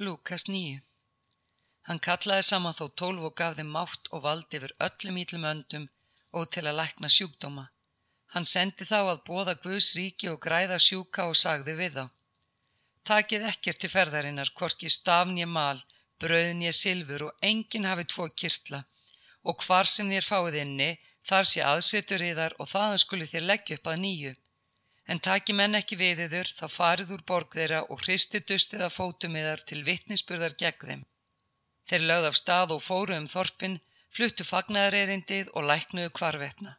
Lúkas 9 Hann kallaði saman þó tólf og gaf þeim mátt og vald yfir öllum ítlum öndum og til að lækna sjúkdóma. Hann sendi þá að bóða Guðs ríki og græða sjúka og sagði við þá. Takið ekkert til ferðarinnar, hvorki stafn ég mal, brauðn ég silfur og enginn hafi tvo kirtla og hvar sem þér fáið inni, þar sé aðsetur yðar og þaðan skuli þér leggja upp að nýju. En taki menn ekki við yður, þá farið úr borg þeirra og hristi dustið að fótum yðar til vittnisspurðar gegn þeim. Þeir lögð af stað og fóru um þorpin, fluttu fagnaðarerindið og læknuðu kvarvetna.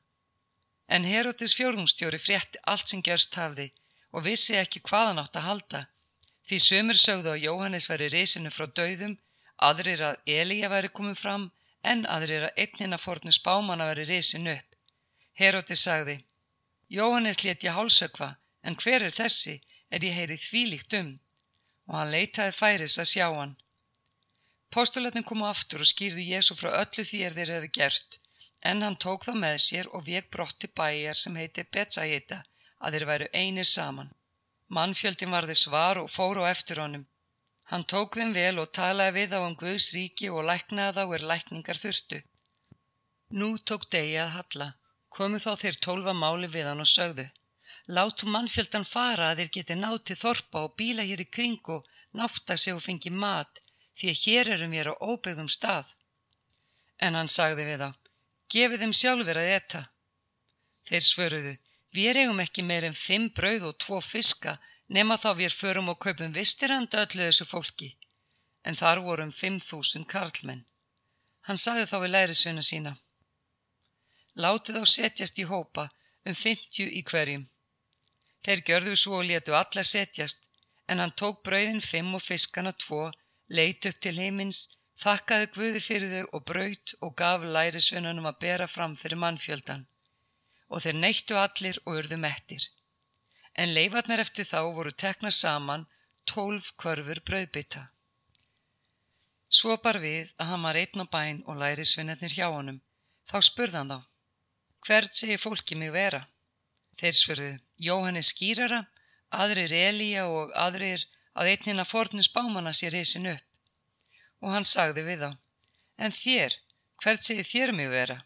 En Herotis fjórðungstjóri frétti allt sem gjörst hafði og vissi ekki hvaðan átt að halda. Því sömur sögðu að Jóhannes væri reysinu frá dauðum, aðrir að Elíja væri komið fram, en aðrir að einnina fornu spámanna væri reysin upp. Herotis sagði, Jóhannes let ég hálsökva, en hver er þessi, er ég heyri þvílíkt um? Og hann leitaði færis að sjá hann. Postulatnin komu aftur og skýrðu Jésu frá öllu því er þeir hefði gert, en hann tók það með sér og vek brotti bæjar sem heiti Betsæita, að þeir væru einir saman. Mannfjöldin varði svar og fóru á eftir honum. Hann tók þeim vel og talaði við á um Guðs ríki og læknaði þá er lækningar þurftu. Nú tók degi að halla komu þá þeir tólfa máli við hann og sögðu Látu mannfjöldan fara að þeir geti náti þorpa og bíla hér í kring og nátta sig og fengi mat því að hér erum við á óbyggðum stað. En hann sagði við þá, gefið þeim sjálfur að etta. Þeir svöruðu, við eigum ekki meir en fimm brauð og tvo fiska nema þá við förum og kaupum vistiranda öllu þessu fólki. En þar vorum fimm þúsund karlmenn. Hann sagði þá við lærisveina sína, Látið á setjast í hópa um 50 í hverjum. Þeir gjörðu svo og letu alla setjast en hann tók brauðin fimm og fiskana tvo, leit upp til heimins, þakkaði Guði fyrir þau og braut og gaf lærisvinnunum að bera fram fyrir mannfjöldan. Og þeir neittu allir og urðu mettir. En leifarnar eftir þá voru tekna saman tólf körfur brauðbytta. Svo bar við að hann var einn á bæn og lærisvinnarnir hjá honum. Þá spurðan þá. Hvert segir fólki mig vera? Þeir svörðu Jóhannes skýrara, aðrir Elíja og aðrir að einnina fornus bámanna sér hessin upp. Og hann sagði við þá, en þér, hvert segir þér mig vera?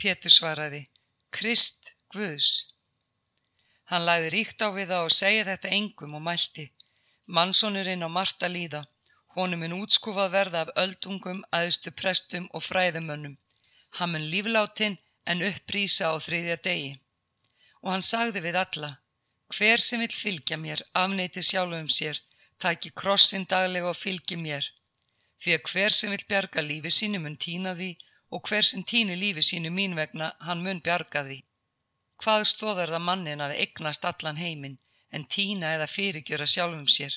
Pétur svaraði, Krist Guðs. Hann lagði ríkt á við þá og segi þetta engum og mælti, mannsónurinn á Marta líða, honum er útskúfað verða af öldungum, aðstu prestum og fræðumönnum. Hann mun lífláttinn en upprýsa á þriðja degi. Og hann sagði við alla, hver sem vil fylgja mér, afneiti sjálfum sér, taki krossin daglega og fylgi mér. Því að hver sem vil bjarga lífi sínu mun týna því og hver sem týni lífi sínu mín vegna hann mun bjarga því. Hvað stóðar það mannin að eignast allan heiminn en týna eða fyrirgjöra sjálfum sér?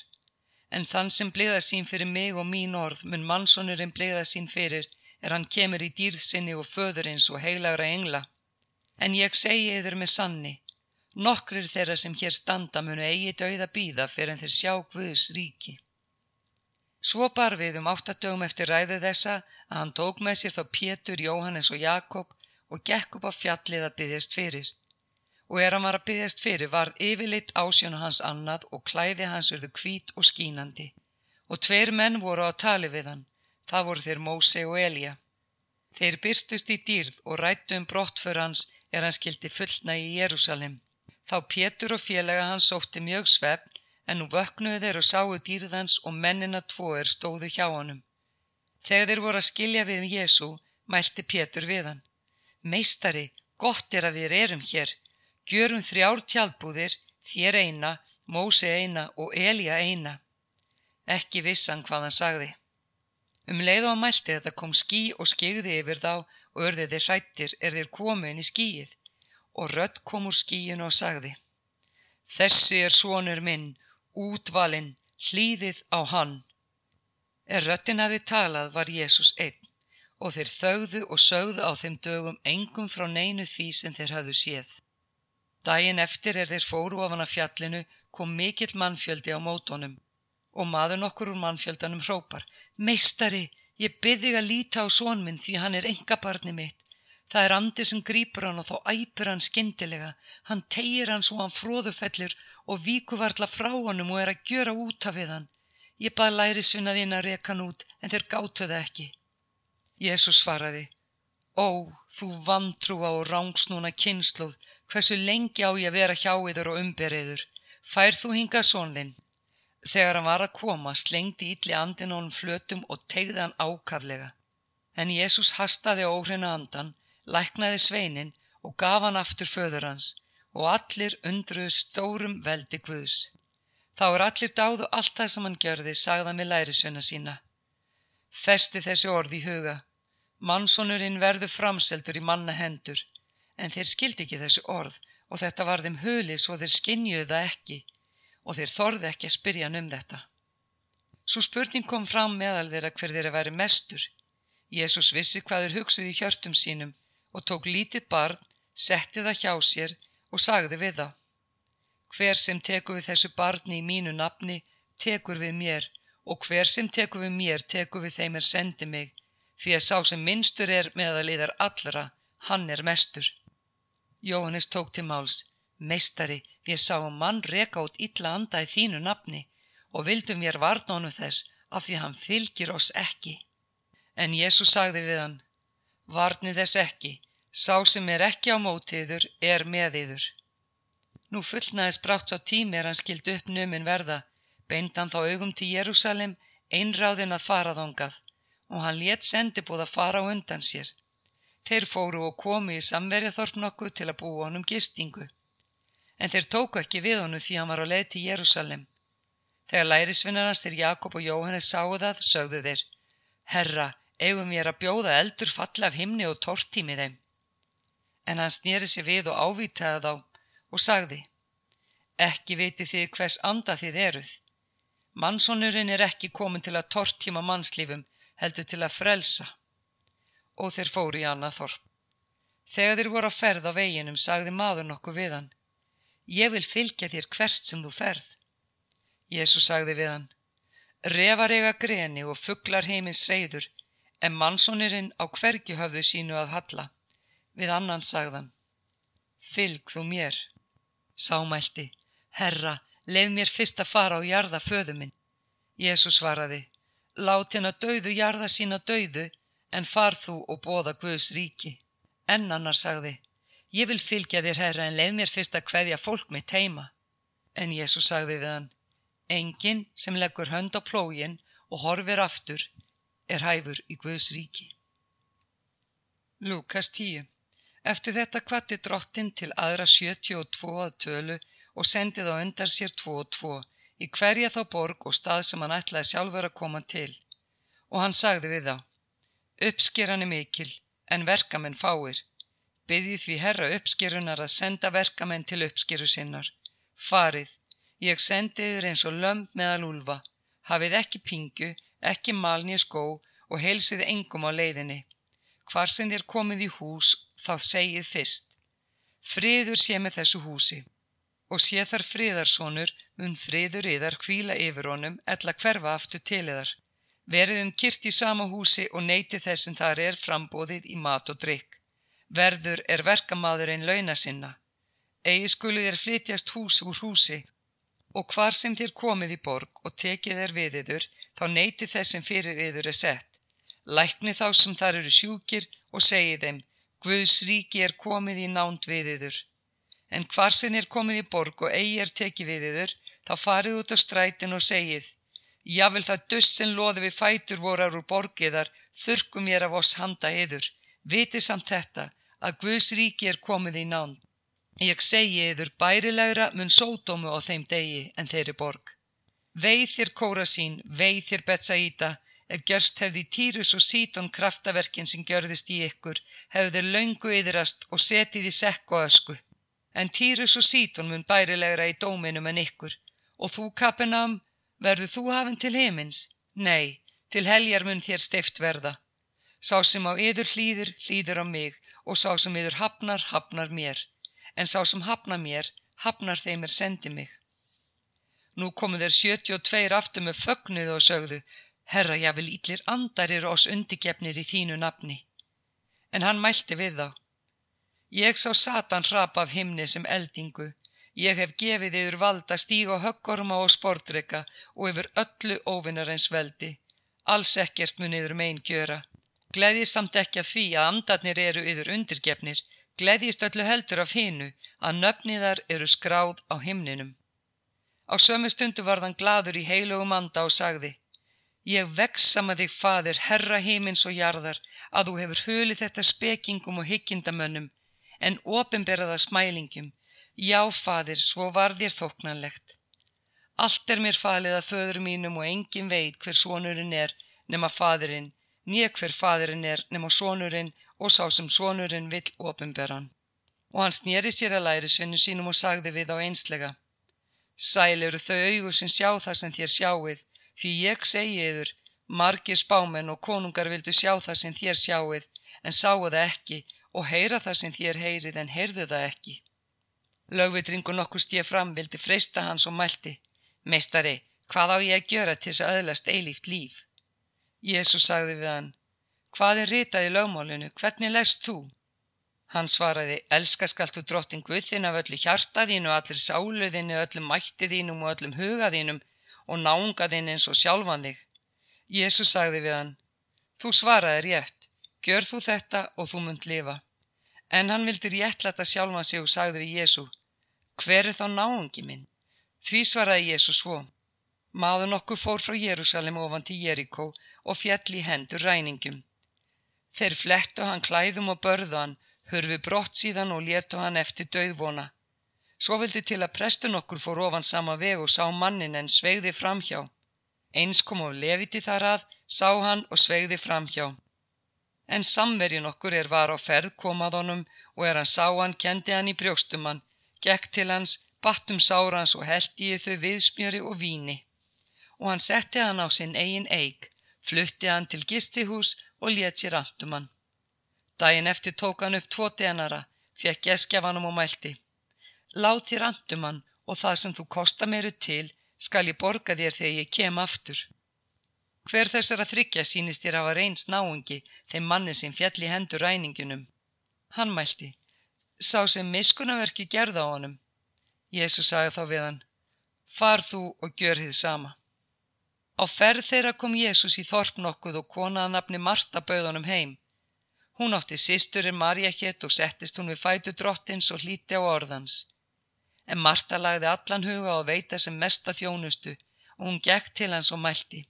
En þann sem bliða sín fyrir mig og mín orð mun mannsonurinn bliða sín fyrir er hann kemur í dýrðsynni og föðurins og heilagra engla. En ég segi yfir með sanni, nokkrir þeirra sem hér standa munu eigi dauða býða fyrir en þeir sjá Guðs ríki. Svo bar við um áttadögum eftir ræðu þessa að hann tók með sér þá Pétur, Jóhannes og Jakob og gekk upp á fjallið að byggjast fyrir. Og er hann var að byggjast fyrir varð yfirleitt ásjónu hans annað og klæði hans verðu kvít og skínandi. Og tveir menn voru á tali við hann, Það voru þeir Móse og Elja. Þeir byrtust í dýrð og rættu um brottför hans er hann skildi fullna í Jérúsalem. Þá Pétur og félaga hans sótti mjög svefn en nú vöknuðu þeir og sáu dýrðans og mennina tvo er stóðu hjá honum. Þegar þeir voru að skilja við um Jésu, mælti Pétur við hann. Meistari, gott er að við erum hér. Gjörum þrjár tjálbúðir, þér eina, Móse eina og Elja eina. Ekki vissan hvað hann sagði. Um leið og að mælti þetta kom skí og skigði yfir þá og örði þeir hrættir er þeir komu inn í skíið og rött kom úr skíinu og sagði Þessi er svonur minn, útvalinn, hlýðið á hann. Er röttin hafi talað var Jésús einn og þeir þögðu og sögðu á þeim dögum engum frá neinu því sem þeir hafðu séð. Dæin eftir er þeir fóru ofan af fjallinu kom mikill mannfjöldi á mótonum og maður nokkur úr mannfjöldanum hrópar Meistari, ég byrði að líta á sónminn því hann er engabarni mitt. Það er andi sem grýpur hann og þá æpur hann skindilega. Hann tegir hann svo hann fróðufellur og víku varla frá honum og er að gjöra út af við hann. Ég bað lærisvinna þín að reka hann út en þeir gáttu það ekki. Jésús svaraði, Ó, þú vantrúa og rángsnúna kynsluð, hversu lengi á ég að vera hjá yður og umberiður, fær þú hingað sónlinn. Þegar hann var að koma slengdi ítli andin honum flötum og tegði hann ákaflega. En Jésús hastaði óhrina andan, læknaði sveinin og gaf hann aftur föður hans og allir undruðu stórum veldi Guðs. Þá er allir dáðu allt það sem hann gjörði, sagða með lærisvinna sína. Festi þessi orð í huga. Mannsonurinn verður framseldur í manna hendur, en þeir skildi ekki þessu orð og þetta var þeim huli svo þeir skinjuðu það ekki og þeir þorði ekki að spyrja hann um þetta. Svo spurning kom fram meðal þeirra hver þeirra væri mestur. Jésús vissi hvað þeir hugsuði í hjörtum sínum og tók lítið barn, setti það hjá sér og sagði við þá. Hver sem tekur við þessu barni í mínu nafni, tekur við mér og hver sem tekur við mér, tekur við þeim er sendi mig því að sá sem minnstur er meðaliðar allra, hann er mestur. Jóhannes tók til máls, meistari, við sáum mann reka út illa anda í þínu nafni og vildum mér varnónu þess af því hann fylgir oss ekki. En Jésús sagði við hann, varni þess ekki, sá sem er ekki á mótiður er með yður. Nú fullnaðis brátt sá tími er hann skild upp numin verða, beindan þá augum til Jérúsalem, einráðin að fara þángað og hann létt sendibúð að fara undan sér. Þeir fóru og komu í samverjaþorp nokkuð til að búa honum gistingu. En þeir tóku ekki við honum því hann var á leið til Jérúsalem. Þegar lærisvinnarans til Jakob og Jóhannes sáu það, sögðu þeir, Herra, eigum ég að bjóða eldur falla af himni og tortími þeim. En hann snýri sér við og ávitaði þá og sagði, Ekki viti þið hvers anda þið eruð. Mannsónurinn er ekki komin til að tortíma mannslífum, heldur til að frelsa. Og þeir fóru í annað þorp. Þegar þeir voru að ferð á veginum sagði maður nokkuð við hann. Ég vil fylgja þér hvert sem þú ferð. Jésu sagði við hann. Refar eiga greni og fugglar heimins reyður, en mannsónirinn á hvergi höfðu sínu að halla. Við annan sagðan. Fylg þú mér. Sámælti. Herra, leif mér fyrst að fara á jarða föðu minn. Jésu svaraði. Lát hérna dauðu jarða sína dauðu en far þú og bóða Guðs ríki. En annar sagði, ég vil fylgja þér herra en leif mér fyrst að hveðja fólk mitt heima. En Jésús sagði við hann, enginn sem leggur hönd á plógin og horfir aftur er hæfur í Guðs ríki. Lukas 10 Eftir þetta kvatti drottin til aðra 72 að tölu og sendið á undar sér 2 og 2 í hverja þá borg og stað sem hann ætlaði sjálfur að koma til og hann sagði við þá uppskeran er mikil en verkamenn fáir byggði því herra uppskerunar að senda verkamenn til uppskeru sinnar. Farið, ég sendi þér eins og lömp meðal úlfa. Hafið ekki pingu, ekki malni skó og heilsið engum á leiðinni. Hvar sem þér komið í hús þá segið fyrst friður sé með þessu húsi. Og sé þar friðarsónur mun friður yðar kvíla yfir honum ella hverfa aftur til yðar. Verið um kyrt í sama húsi og neyti þess sem þar er frambóðið í mat og drikk. Verður er verkamaður einn launa sinna. Egi skulið er flytjast hús úr húsi og hvar sem þér komið í borg og tekið er við yður þá neyti þess sem fyrir yður er sett. Lækni þá sem þar eru sjúkir og segi þeim Guðs ríki er komið í nánd við yður. En hvar sem þér komið í borg og eigi er tekið við yður þá farið út á strætin og segið Jável það duss sem loði við fætur vorar úr borgiðar þurkum ég af oss handa yður vitið samt þetta að Guðs ríki er komið í nán. Ég segi yður bærilegra mun sódómu á þeim degi en þeirri borg. Veið þér kóra sín, veið þér betsa íta ef gjörst hefði Týrus og Sítón kraftaverkin sem gjörðist í ykkur hefði þeir laungu yðrast og setið í sekk og ösku en Týrus og Sítón mun bærilegra í dóminum en ykkur. Og þú, Kapenam, verður þú hafinn til heimins? Nei, til heljar mun þér steift verða. Sá sem á yður hlýðir, hlýðir á mig og sá sem yður hafnar, hafnar mér. En sá sem hafnar mér, hafnar þeim er sendi mig. Nú komu þeir 72 aftur með fögnuðu og sögðu, Herra, ég vil ítlir andar eru oss undigefnir í þínu nafni. En hann mælti við þá. Ég sá Satan hrapa af himni sem eldingu Ég hef gefið yfir vald að stíga höggorma og sportreika og yfir öllu óvinnarins veldi. Alls ekkert mun yfir megin gjöra. Gleðist samt ekki af því að andarnir eru yfir undirgefnir. Gleðist öllu heldur af hinu að nöfniðar eru skráð á himninum. Á sömu stundu var þann gladur í heilugum anda og sagði Ég vex sama þig fadir, herra heimins og jarðar, að þú hefur hulið þetta spekingum og hyggindamönnum, en ofinberaða smælingum, Já, fadir, svo var þér þóknanlegt. Allt er mér falið að föður mínum og engin veit hver sonurinn er nema fadirinn, nýja hver fadirinn er nema sonurinn og sá sem sonurinn vill ofinberan. Og hann snýri sér að læri svinnu sínum og sagði við á einslega. Sæl eru þau augur sem sjá það sem þér sjáið, því ég segi yfir, margir spámen og konungar vildu sjá það sem þér sjáið, en sáu það ekki og heyra það sem þér heyrið en heyrðu það ekki. Lögvitringu nokkur stíð fram vildi freysta hans og mælti. Meistari, hvað á ég að gjöra til þess að öðlast eilíft líf? Jésús sagði við hann, hvað er ritað í lögmálinu, hvernig lest þú? Hann svaraði, elska skaltu drottin Guðin af öllu hjartaðínu, allir sáluðinu, öllum mættiðínum og öllum hugaðínum og náungaðinn eins og sjálfan þig. Jésús sagði við hann, þú svaraði rétt, gjör þú þetta og þú munt lifa. En hann vildi réttlæta sjálfan sig og sagði við Jésú, Hver er þá náungi minn? Því svaraði Jésu svo. Maður nokkuð fór frá Jérúsalem ofan til Jeríkó og fjall í hendur ræningum. Þeir flettu hann klæðum og börðu hann, hurfi brott síðan og letu hann eftir döðvona. Svo vildi til að prestun okkur fór ofan sama veg og sá mannin en sveigði framhjá. Eins kom og leviti þar að, sá hann og sveigði framhjá. En samverjun okkur er var á ferð komað honum og er hann sá hann, kendi hann í brjóstumann, gekk til hans, battum sárans og held í þau viðsmjöri og víni. Og hann setti hann á sinn eigin eig, flutti hann til gistihús og let sér andum hann. Dæin eftir tók hann upp tvo denara, fekk geskjafanum og mælti. Láð þér andum hann og það sem þú kosta meiru til skal ég borga þér þegar ég kem aftur. Hver þessar að þryggja sínist þér hafa reyns náungi þeim manni sem fjall í hendur ræningunum? Hann mælti sá sem miskunaverki gerða á honum. Jésu sagði þá við hann, far þú og gjör þið sama. Á ferð þeirra kom Jésús í þorp nokkuð og konaða nafni Marta bauð honum heim. Hún átti sýsturinn Marja hétt og settist hún við fætu drottins og hlíti á orðans. En Marta lagði allan huga og veita sem mesta þjónustu og hún gekk til hans og mælti.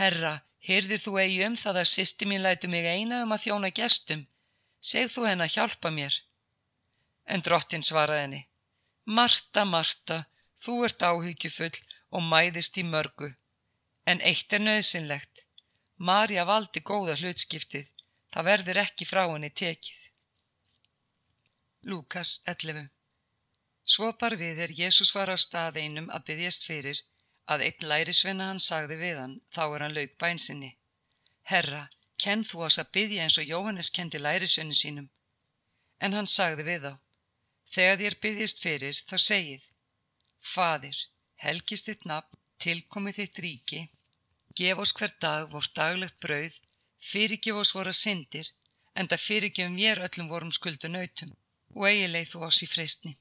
Herra, hyrðir þú eigi um það að sýsti mín lætu mig eina um að þjóna gestum? Segð þú henn að hjálpa mér. En drottin svaraði henni, Marta, Marta, þú ert áhyggjufull og mæðist í mörgu, en eitt er nöðsynlegt. Marja valdi góða hlutskiptið, það verður ekki frá henni tekið. Lúkas 11 Svo bar við er Jésús var á stað einum að byggjast fyrir að einn lærisvinna hann sagði við hann, þá er hann lauk bænsinni. Herra, kenn þú ás að byggja eins og Jóhannes kendi lærisvinni sínum. En hann sagði við þá, Þegar þér byggjast fyrir þá segið Fadir, helgist þitt nafn, tilkomið þitt ríki, gef oss hver dag vort daglegt brauð, fyrirgef oss voru syndir, en það fyrirgefum mér öllum vorum skuldu nautum og eigileg þú oss í freystni.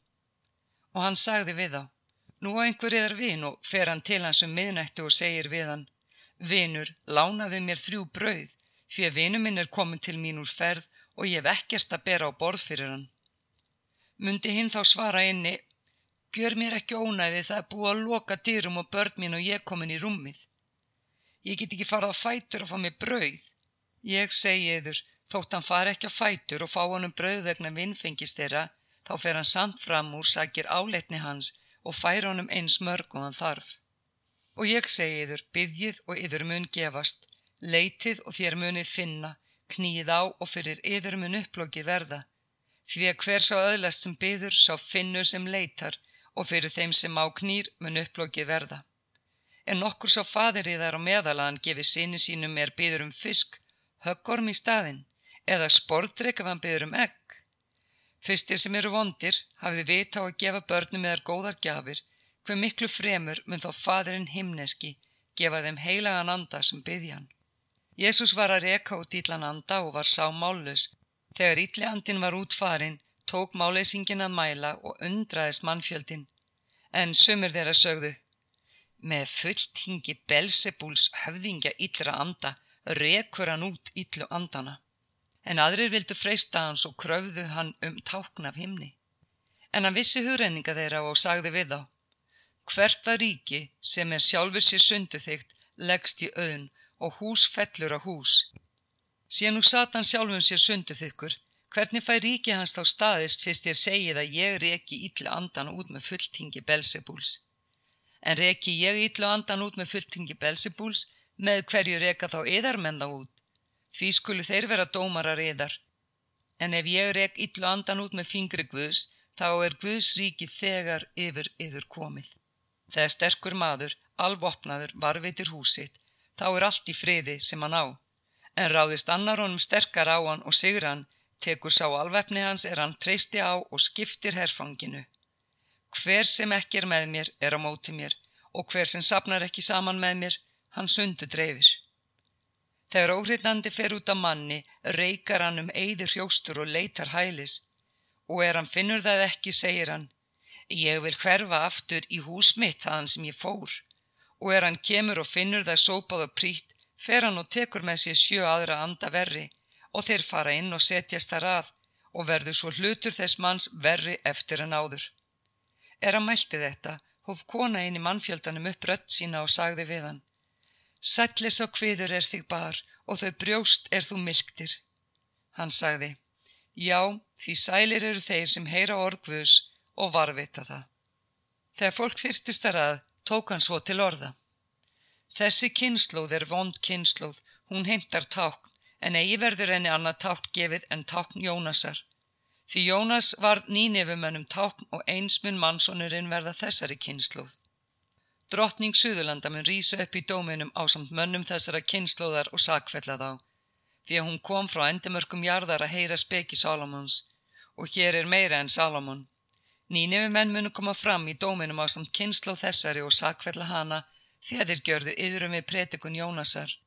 Og hann sagði við þá, nú á einhver eðar vin og fer hann til hans um miðnættu og segir við hann, vinur, lánaðu mér þrjú brauð, því að vinu minn er komin til mín úr ferð og ég hef ekkert að bera á borð fyrir hann Mundi hinn þá svara inni, gjör mér ekki ónæði það er búið að loka dyrum og börn mín og ég komin í rúmið. Ég get ekki farað á fætur og fá mig brauð. Ég segi yður, þótt hann far ekki á fætur og fá hann um brauð vegna vinnfengist þeirra, þá fer hann samt fram úr, sagir áleitni hans og fær hann um eins mörg og hann þarf. Og ég segi yður, byggjið og yður mun gefast, leitið og þér munið finna, knýið á og fyrir yður mun upplokið verða. Því að hver sá öðlast sem byður sá finnur sem leitar og fyrir þeim sem á knýr mun upplókið verða. En nokkur sá fadir í þar á meðalagan gefi sinni sínum er byður um fisk, höggorm í staðin eða sportreik ef hann byður um egg. Fyrstir sem eru vondir hafið vita á að gefa börnum eðar góðar gafir hver miklu fremur mun þá fadirinn himneski gefa þeim heilagan anda sem byðja hann. Jésús var að reka út íllan anda og var sá mállus Þegar ítli andin var út farin, tók máleysingin að mæla og undraðist mannfjöldin, en sumir þeirra sögðu, með fullt hingi Belsebúls höfðingja yllra anda, rekur hann út yllu andana. En aðrir vildu freysta hans og kröfðu hann um tákn af himni. En hann vissi hugrenninga þeirra og sagði við þá, hvert að ríki sem er sjálfur sér sundu þygt leggst í auðn og hús fellur á hús. Sér nú satan sjálfum sér sundu þykkur, hvernig fær ríki hans þá staðist fyrst ég segið að ég reki ítlu andan út með fulltingi Belsebúls. En reki ég ítlu andan út með fulltingi Belsebúls, með hverju reka þá yðarmenn þá út, því skulu þeir vera dómarar yðar. En ef ég rek ítlu andan út með fingri Guðs, þá er Guðs ríki þegar yfir yfir komið. Þegar sterkur maður, alvopnaður, varvitir húsitt, þá er allt í friði sem hann á. En ráðist annar honum sterkar á hann og sigur hann, tekur sá alvefni hans er hann treysti á og skiptir herfanginu. Hver sem ekki er með mér er á móti mér og hver sem sapnar ekki saman með mér, hann sundu dreifir. Þegar óhrittandi fer út af manni, reykar hann um eigður hrjóstur og leitar hælis og er hann finnur það ekki, segir hann, ég vil hverfa aftur í hús mitt þaðan sem ég fór og er hann kemur og finnur það sópað og prýtt, fer hann og tekur með sér sjö aðra anda verri og þeir fara inn og setjast þar að og verður svo hlutur þess manns verri eftir en áður. Er hann mælti þetta, hóf kona inn í mannfjöldanum upp rött sína og sagði við hann, Sætlis á kviður er þig bar og þau brjóst er þú milktir. Hann sagði, já, því sælir eru þeir sem heyra orðgvus og varvita það. Þegar fólk þyrtist að rað, tók hann svo til orða. Þessi kynnslóð er vond kynnslóð, hún heimtar tákn, en eigi verður henni annað tákn gefið en tákn Jónasar. Því Jónas var nýnefumennum tákn og einsmun mannsonurinn verða þessari kynnslóð. Drottning Suðurlanda mun rýsa upp í dóminum á samt mönnum þessara kynnslóðar og sakfella þá, því að hún kom frá endimörkum jarðar að heyra speki Salomons og hér er meira en Salomon. Nýnefi menn munu koma fram í dóminum á samt kynslu þessari og sakfella hana að þeir gjörðu yðrum við pretikun Jónasar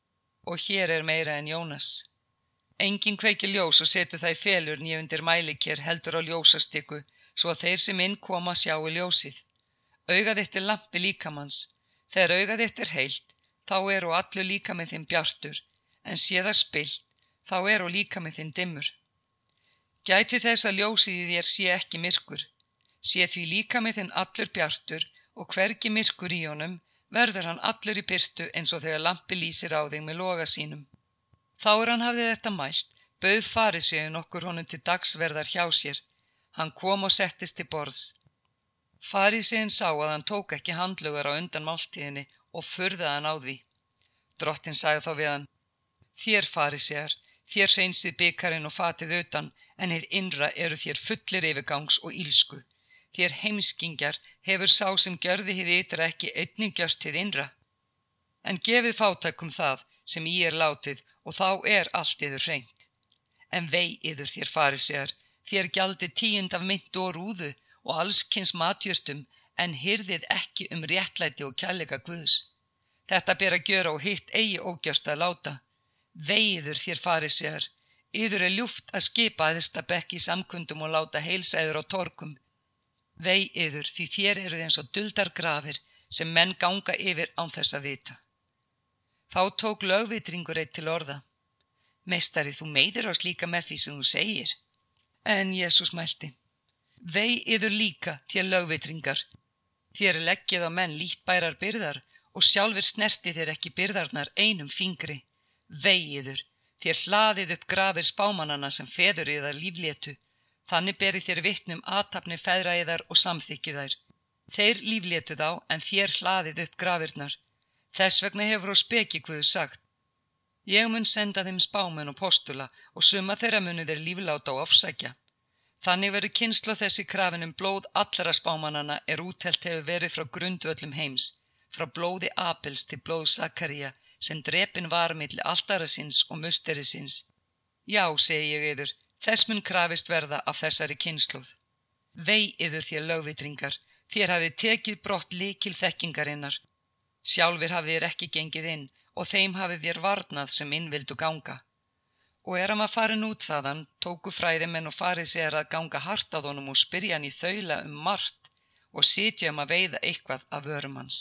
og hér er meira en Jónas. Engin kveiki ljós og setu það í felur nýjundir mælikir heldur á ljósastikku svo að þeir sem inn koma sjáu ljósið. Augað eitt er lampi líkamanns. Þegar augað eitt er heilt þá er og allur líka með þinn bjartur en séða spilt þá er og líka með þinn dimmur. Gæti þess að ljósið í þér sé ekki myrkur sé því líka með þinn allur bjartur og hvergi myrkur í honum verður hann allur í byrtu eins og þegar lampi lýsir á þig með loga sínum. Þá er hann hafðið þetta mælt, bauð farið séu nokkur honum til dagsverðar hjá sér. Hann kom og settist til borðs. Farið séin sá að hann tók ekki handlugar á undan máltíðinni og furðað hann á því. Drottin sagði þá við hann, þér farið sér, þér hreinsið byggarinn og fatið utan, en heið innra eru þér fullir yfirgangs og ílsku. Þér heimskingjar hefur sá sem gjörði hið ytra ekki einning gjört hið innra. En gefið fátækum það sem í er látið og þá er allt yður hreint. En vei yður þér farið sér, þér gjaldi tíund af mynd og rúðu og allskynns matjörtum en hyrðið ekki um réttlæti og kjallega guðs. Þetta ber að gjöra og hitt eigi ógjörst að láta. Veiður þér farið sér, yður er ljúft að skipa að þesta bekki samkundum og láta heilsæður á torkum Vei yður því þér eruð eins og duldar grafir sem menn ganga yfir án þess að vita. Þá tók lögvitringur eitt til orða. Meistari, þú meidir oss líka með því sem þú segir. En Jésús mælti. Vei yður líka þér lögvitringar. Þér leggjið á menn lít bærar byrðar og sjálfur snerti þér ekki byrðarnar einum fingri. Vei yður þér hlaðið upp grafir spámanana sem feður yðar líflétu Þannig beri þér vittnum aðtapni feðraðiðar og samþykkiðær. Þeir líflétu þá en þér hlaðið upp grafirnar. Þess vegna hefur á speki hverju sagt. Ég mun senda þeim spámen og postula og suma þeirra muni þeir lífláta og ofsækja. Þannig verður kynslu þessi krafinum blóð allra spámanana er útelt hefur verið frá grundu öllum heims, frá blóði Abels til blóð Sakaria sem drepin var millir alltara sinns og musteri sinns. Já, segi ég yfir, Þess mun krafist verða af þessari kynsluð. Vei yfir þér lögvitringar, þér hafið tekið brott líkil þekkingarinnar. Sjálfur hafið þér ekki gengið inn og þeim hafið þér varnað sem inn vildu ganga. Og er hann var farin út þaðan, tóku fræðimenn og farið sér að ganga hart að honum og spyrja hann í þaula um margt og sitja um að veiða eitthvað af vörum hans.